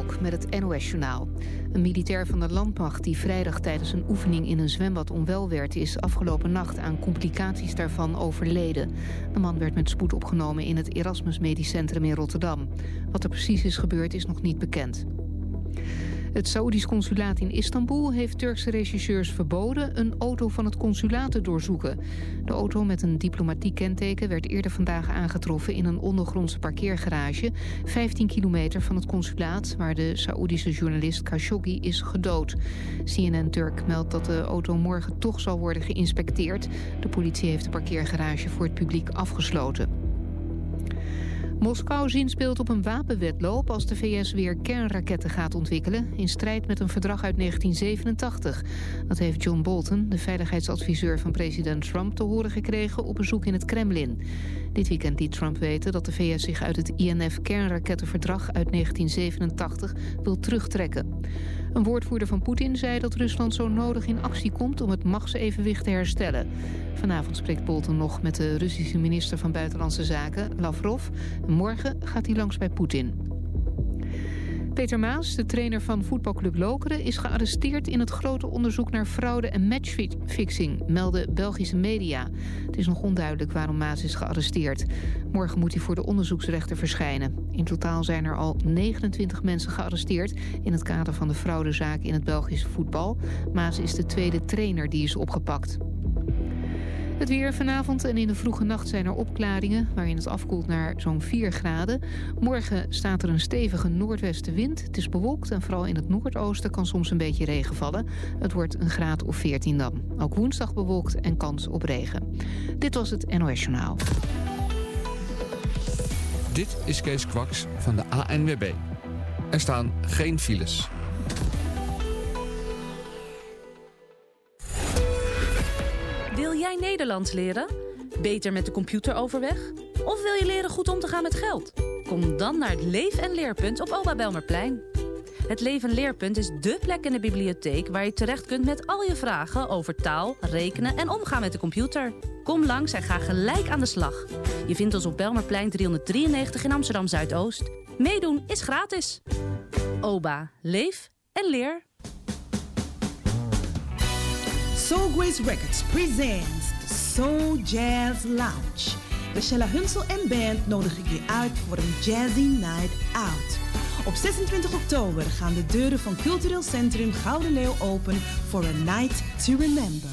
Met het NOS-journaal. Een militair van de landmacht die vrijdag tijdens een oefening in een zwembad onwel werd... is afgelopen nacht aan complicaties daarvan overleden. De man werd met spoed opgenomen in het Erasmus Medisch Centrum in Rotterdam. Wat er precies is gebeurd is nog niet bekend. Het Saoedisch consulaat in Istanbul heeft Turkse regisseurs verboden een auto van het consulaat te doorzoeken. De auto met een diplomatiek kenteken werd eerder vandaag aangetroffen in een ondergrondse parkeergarage, 15 kilometer van het consulaat waar de Saoedische journalist Khashoggi is gedood. CNN Turk meldt dat de auto morgen toch zal worden geïnspecteerd. De politie heeft de parkeergarage voor het publiek afgesloten. Moskou zinspeelt op een wapenwetloop als de VS weer kernraketten gaat ontwikkelen... in strijd met een verdrag uit 1987. Dat heeft John Bolton, de veiligheidsadviseur van president Trump... te horen gekregen op bezoek in het Kremlin. Dit weekend liet Trump weten dat de VS zich uit het INF-kernrakettenverdrag uit 1987 wil terugtrekken. Een woordvoerder van Poetin zei dat Rusland zo nodig in actie komt... om het machtsevenwicht te herstellen. Vanavond spreekt Bolton nog met de Russische minister van Buitenlandse Zaken, Lavrov. Morgen gaat hij langs bij Poetin. Peter Maas, de trainer van voetbalclub Lokeren... is gearresteerd in het grote onderzoek naar fraude en matchfixing... melden Belgische media. Het is nog onduidelijk waarom Maas is gearresteerd. Morgen moet hij voor de onderzoeksrechter verschijnen. In totaal zijn er al 29 mensen gearresteerd... in het kader van de fraudezaak in het Belgische voetbal. Maas is de tweede trainer die is opgepakt. Het weer vanavond en in de vroege nacht zijn er opklaringen... waarin het afkoelt naar zo'n 4 graden. Morgen staat er een stevige noordwestenwind. Het is bewolkt en vooral in het noordoosten kan soms een beetje regen vallen. Het wordt een graad of 14 dan. Ook woensdag bewolkt en kans op regen. Dit was het NOS Journaal. Dit is Kees Kwaks van de ANWB. Er staan geen files. Nederlands leren? Beter met de computer overweg? Of wil je leren goed om te gaan met geld? Kom dan naar het Leef- en Leerpunt op Oba Belmerplein. Het Leef- en Leerpunt is dé plek in de bibliotheek... waar je terecht kunt met al je vragen over taal, rekenen en omgaan met de computer. Kom langs en ga gelijk aan de slag. Je vindt ons op Belmerplein 393 in Amsterdam-Zuidoost. Meedoen is gratis. Oba, leef en leer. Soul Grace Records presents Soul Jazz Lounge. Michelle Hunsel en band nodig ik je uit voor een Jazzy Night Out. Op 26 oktober gaan de deuren van Cultureel Centrum Gouden Leeuw open voor a night to remember.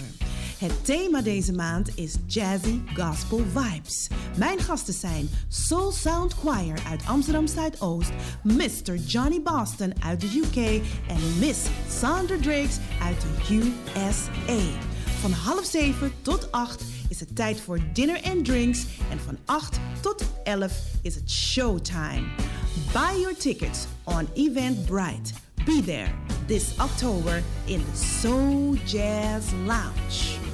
Het thema deze maand is Jazzy Gospel Vibes. Mijn gasten zijn Soul Sound Choir uit Amsterdam Zuidoost, Mr. Johnny Boston uit de UK en Miss Sandra Drakes uit de USA. Van half zeven tot acht is het tijd voor dinner and drinks en van 8 tot 11 is het showtime. Buy your tickets on Eventbrite. Be there this October in the Soul Jazz Lounge.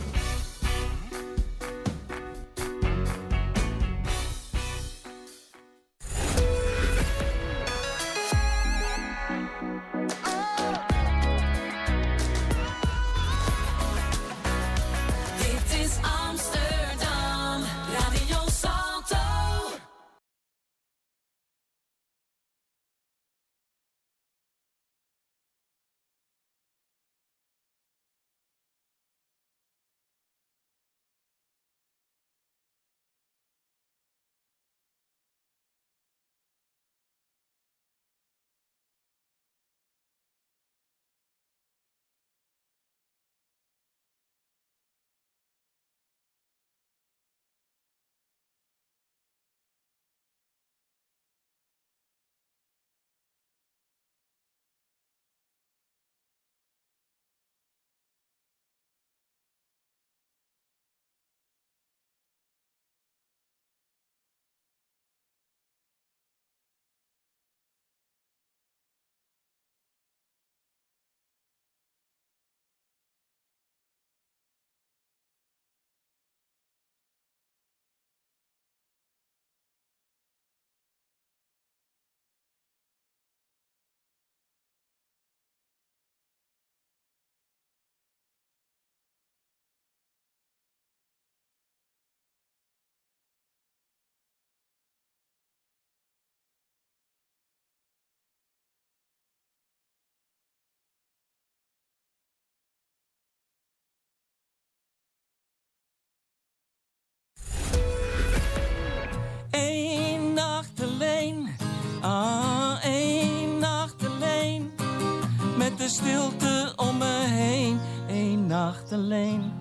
Alleen.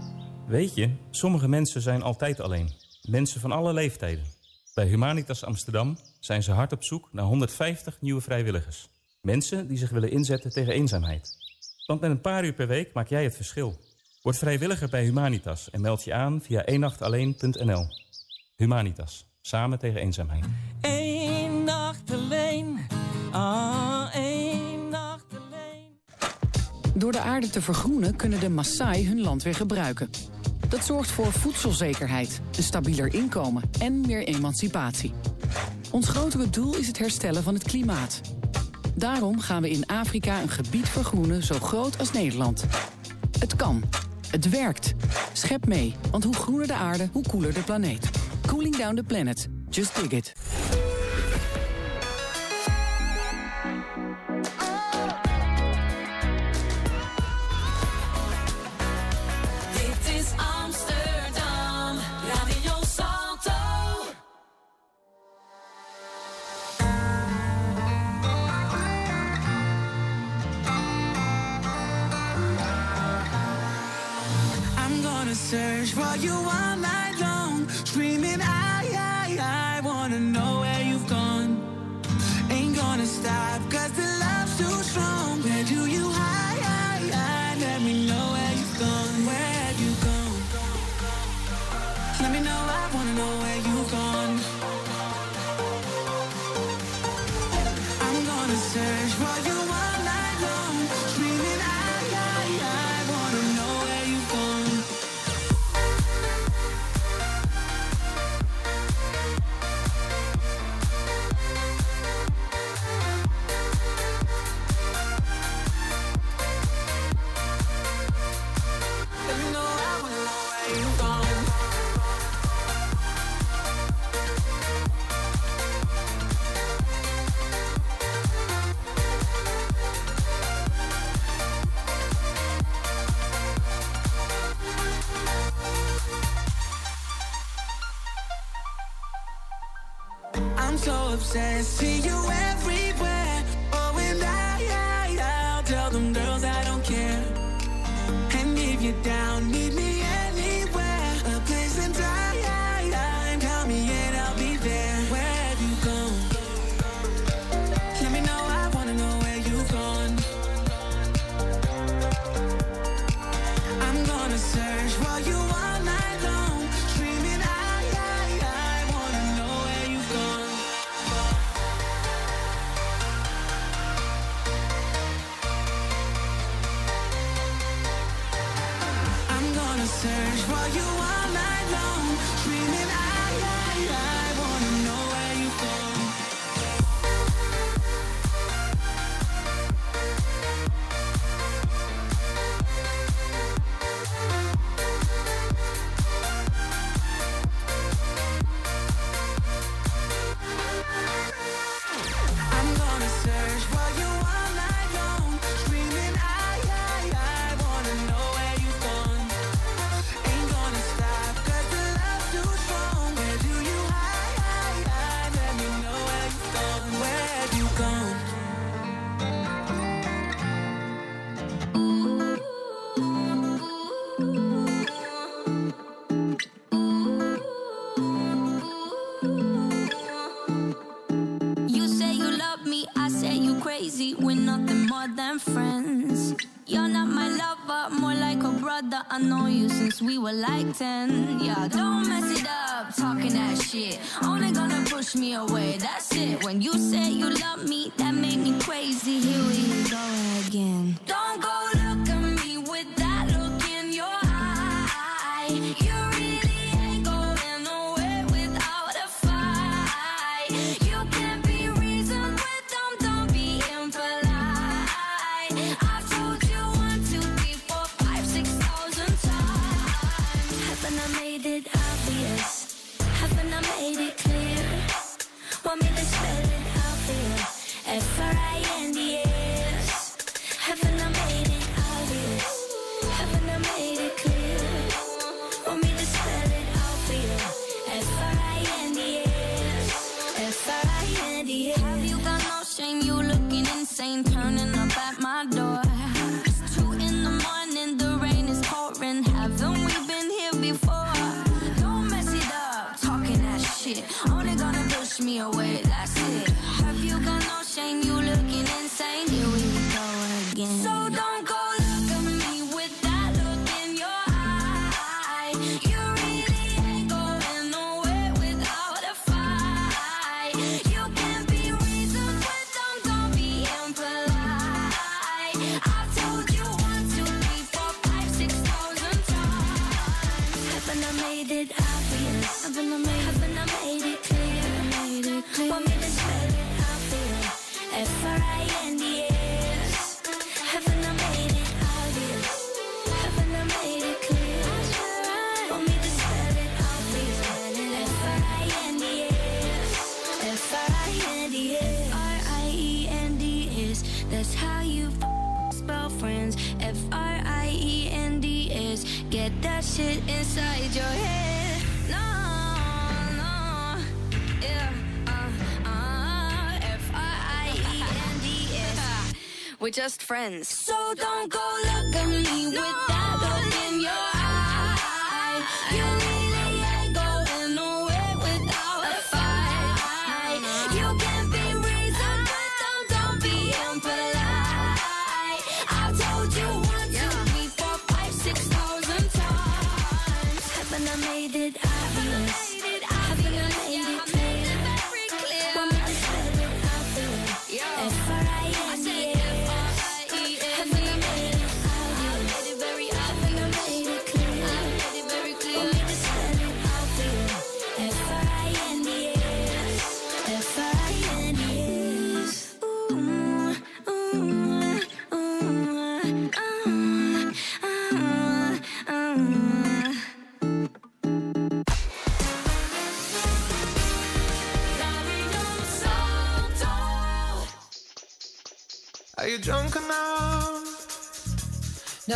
Weet je, sommige mensen zijn altijd alleen. Mensen van alle leeftijden. Bij Humanitas Amsterdam zijn ze hard op zoek naar 150 nieuwe vrijwilligers. Mensen die zich willen inzetten tegen eenzaamheid. Want met een paar uur per week maak jij het verschil. Word vrijwilliger bij Humanitas en meld je aan via eenachtalleen.nl. Humanitas, samen tegen eenzaamheid. Eén nacht alleen. Ah, Door de aarde te vergroenen kunnen de Maasai hun land weer gebruiken. Dat zorgt voor voedselzekerheid, een stabieler inkomen en meer emancipatie. Ons grotere doel is het herstellen van het klimaat. Daarom gaan we in Afrika een gebied vergroenen zo groot als Nederland. Het kan. Het werkt. Schep mee, want hoe groener de aarde, hoe koeler de planeet. Cooling down the planet. Just dig it. For you I'm so obsessed, see you everywhere. Oh, and I, I, I'll tell them girls I don't care. And if you're down, Only gonna push me away, that's it. When you say you love me, that made me crazy. Here we go again. Don't That's how you f- spell friends. F R I E N D S. Get that shit inside your head. No, no, yeah. Uh, uh, F R I E N D S. We're just friends. So don't go look at me with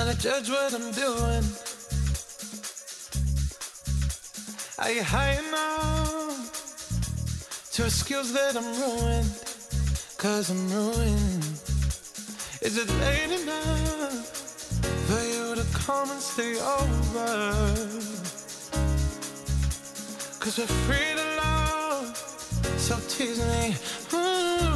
now to judge what I'm doing? Are you high enough to excuse that I'm ruined? Cause I'm ruined. Is it late enough for you to come and stay over? Cause we're free to love, so tease me. Ooh.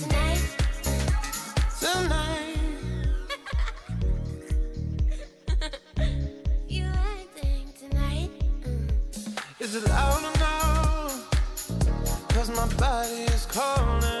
Is it loud enough? Cause my body is calling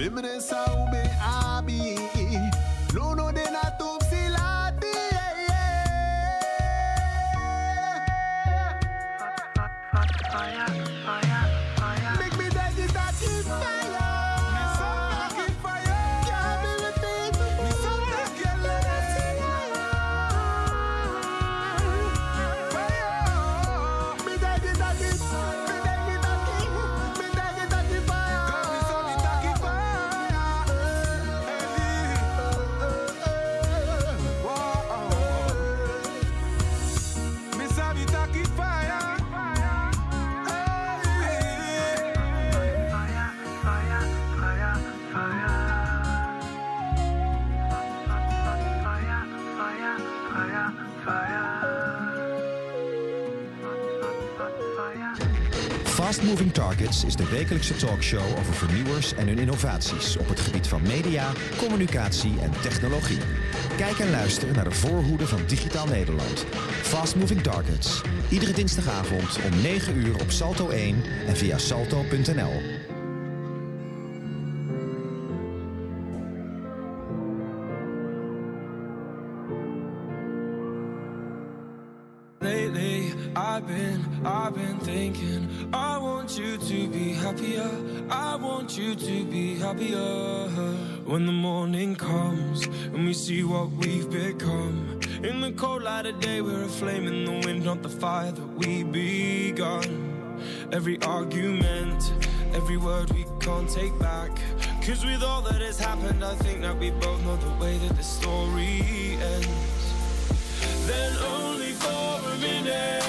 Bimini sound. wekelijkse talkshow over vernieuwers en hun innovaties op het gebied van media, communicatie en technologie. Kijk en luister naar de voorhoede van Digitaal Nederland. Fast Moving Targets. Iedere dinsdagavond om 9 uur op Salto 1 en via salto.nl. what we've become. In the cold light of day, we're a flame in the wind, not the fire that we begun. Every argument, every word we can't take back. Cause with all that has happened, I think that we both know the way that the story ends. Then only for a minute.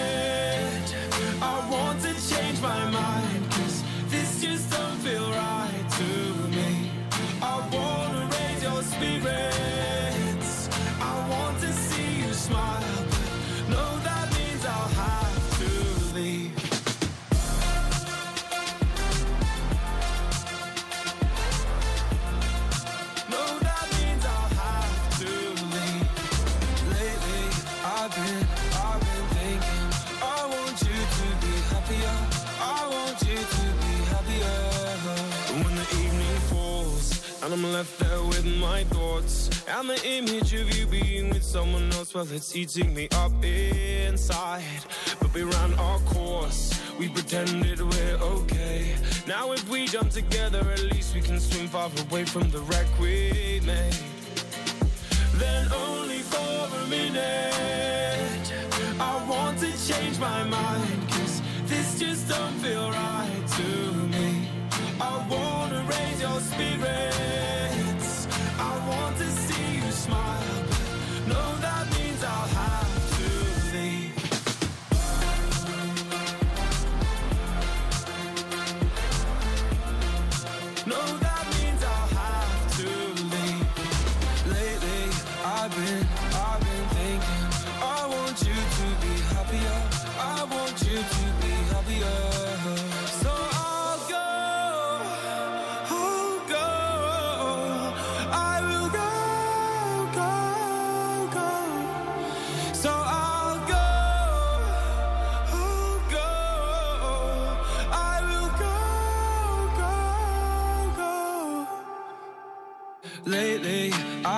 And I'm left there with my thoughts And the image of you being with someone else. Well, it's eating me up inside. But we ran our course. We pretended we're okay. Now if we jump together At least we can swim far away from the wreck we made. Then only for a minute I want to change my mind. Cause this just don't feel right to me. I wanna raise your spirit smile.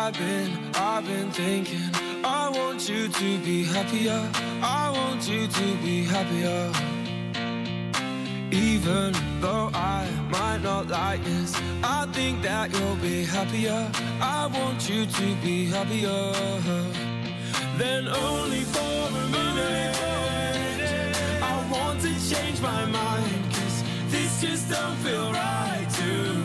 I've been, I've been thinking. I want you to be happier. I want you to be happier. Even though I might not like this, I think that you'll be happier. I want you to be happier. Then only for a minute, I want to change my mind. Cause this just don't feel right to me.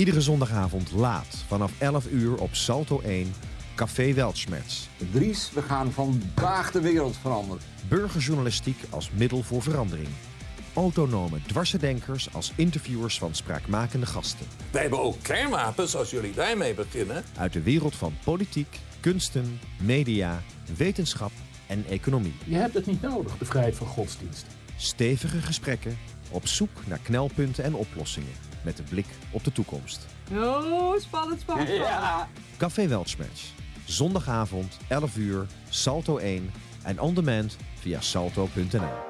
Iedere zondagavond laat, vanaf 11 uur op Salto 1, Café Weltschmerz. Dries, we gaan vandaag de wereld veranderen. Burgerjournalistiek als middel voor verandering. Autonome dwarsdenkers als interviewers van spraakmakende gasten. Wij hebben ook kernwapens als jullie daarmee beginnen. Uit de wereld van politiek, kunsten, media, wetenschap en economie. Je hebt het niet nodig, de vrijheid van godsdienst. Stevige gesprekken op zoek naar knelpunten en oplossingen met de blik op de toekomst. Oh, spannend, spannend. Ja. Café Weltschmerz. Zondagavond, 11 uur, Salto 1 en on demand via salto.nl.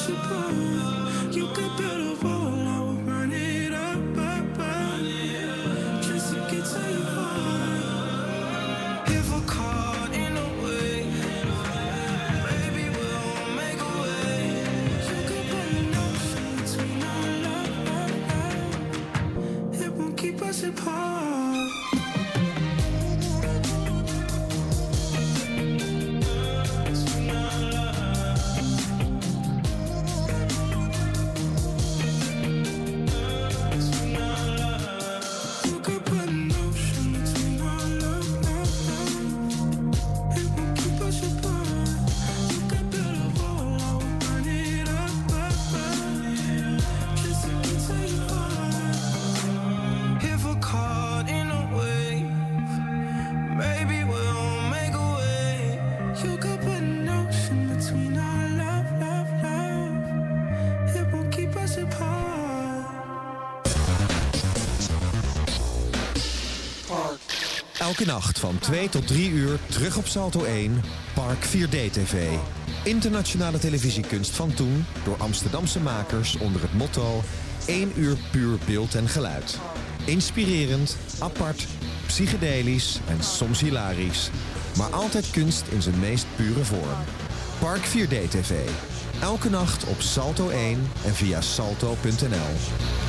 disappoint. You a better. Elke nacht van 2 tot 3 uur terug op Salto 1, Park 4D TV. Internationale televisiekunst van toen door Amsterdamse makers onder het motto 1 uur puur beeld en geluid. Inspirerend, apart, psychedelisch en soms hilarisch. Maar altijd kunst in zijn meest pure vorm. Park 4D TV. Elke nacht op Salto 1 en via salto.nl.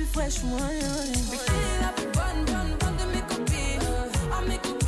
plus fraîche moyen. Mais qui est plus bonne, bonne, bonne de mes copines, mes copines,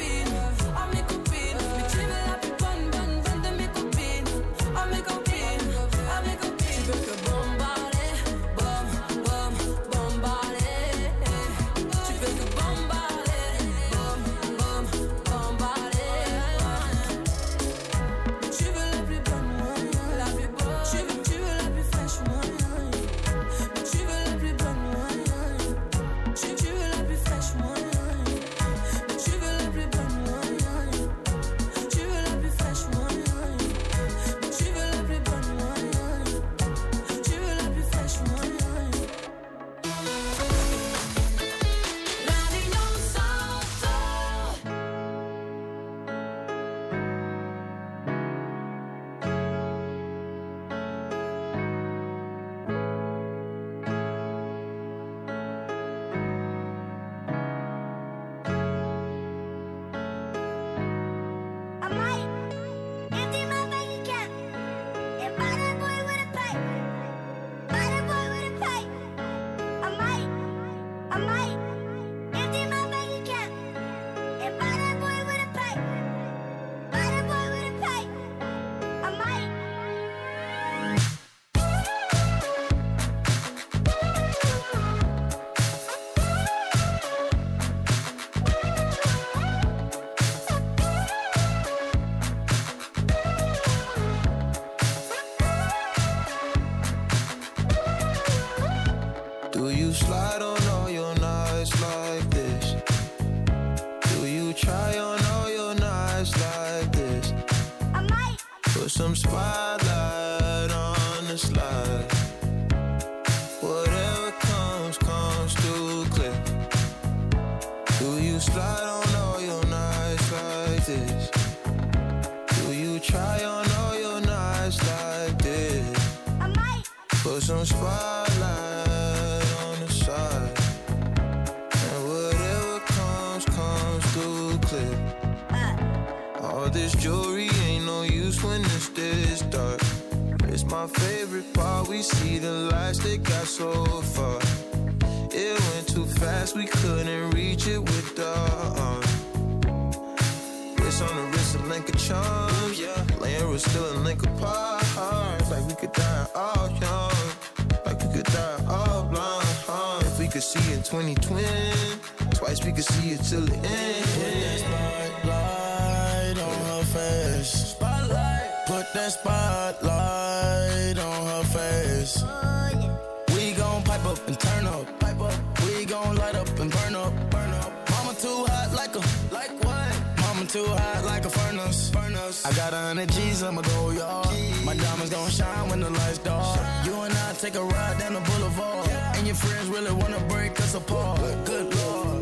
some spot my favorite part. We see the lights that got so far. It went too fast, we couldn't reach it with the uh, arm. Wrist on the wrist, a link of charms. Yeah, laying was still a link apart. Like we could die all young, like we could die all blind. Huh? If we could see in 2020, twice we could see it till the end. That Spotlight on her face. That spotlight on her face. We gon' pipe up and turn up. Pipe up. We gon' light up and burn up. Burn up. Mama too hot like a like what? Mama too hot like a furnace. Furnace. I got a hundred G's, I'ma go yard. My diamonds gon' shine when the lights dark. You and I take a ride down the boulevard. And your friends really wanna break us apart. Good lord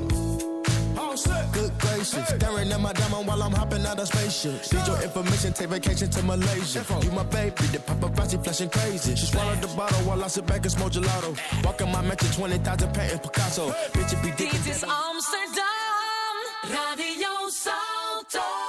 patience. Staring at my diamond while I'm hopping out of spaceship. Need your information, take vacation to Malaysia. You my baby, the paparazzi flashing crazy. She swallowed the bottle while I sit back and smoke gelato. Walking my mansion, 20,000 painting Picasso. Bitch, it be dick. Dit is Amsterdam, Radio Salto.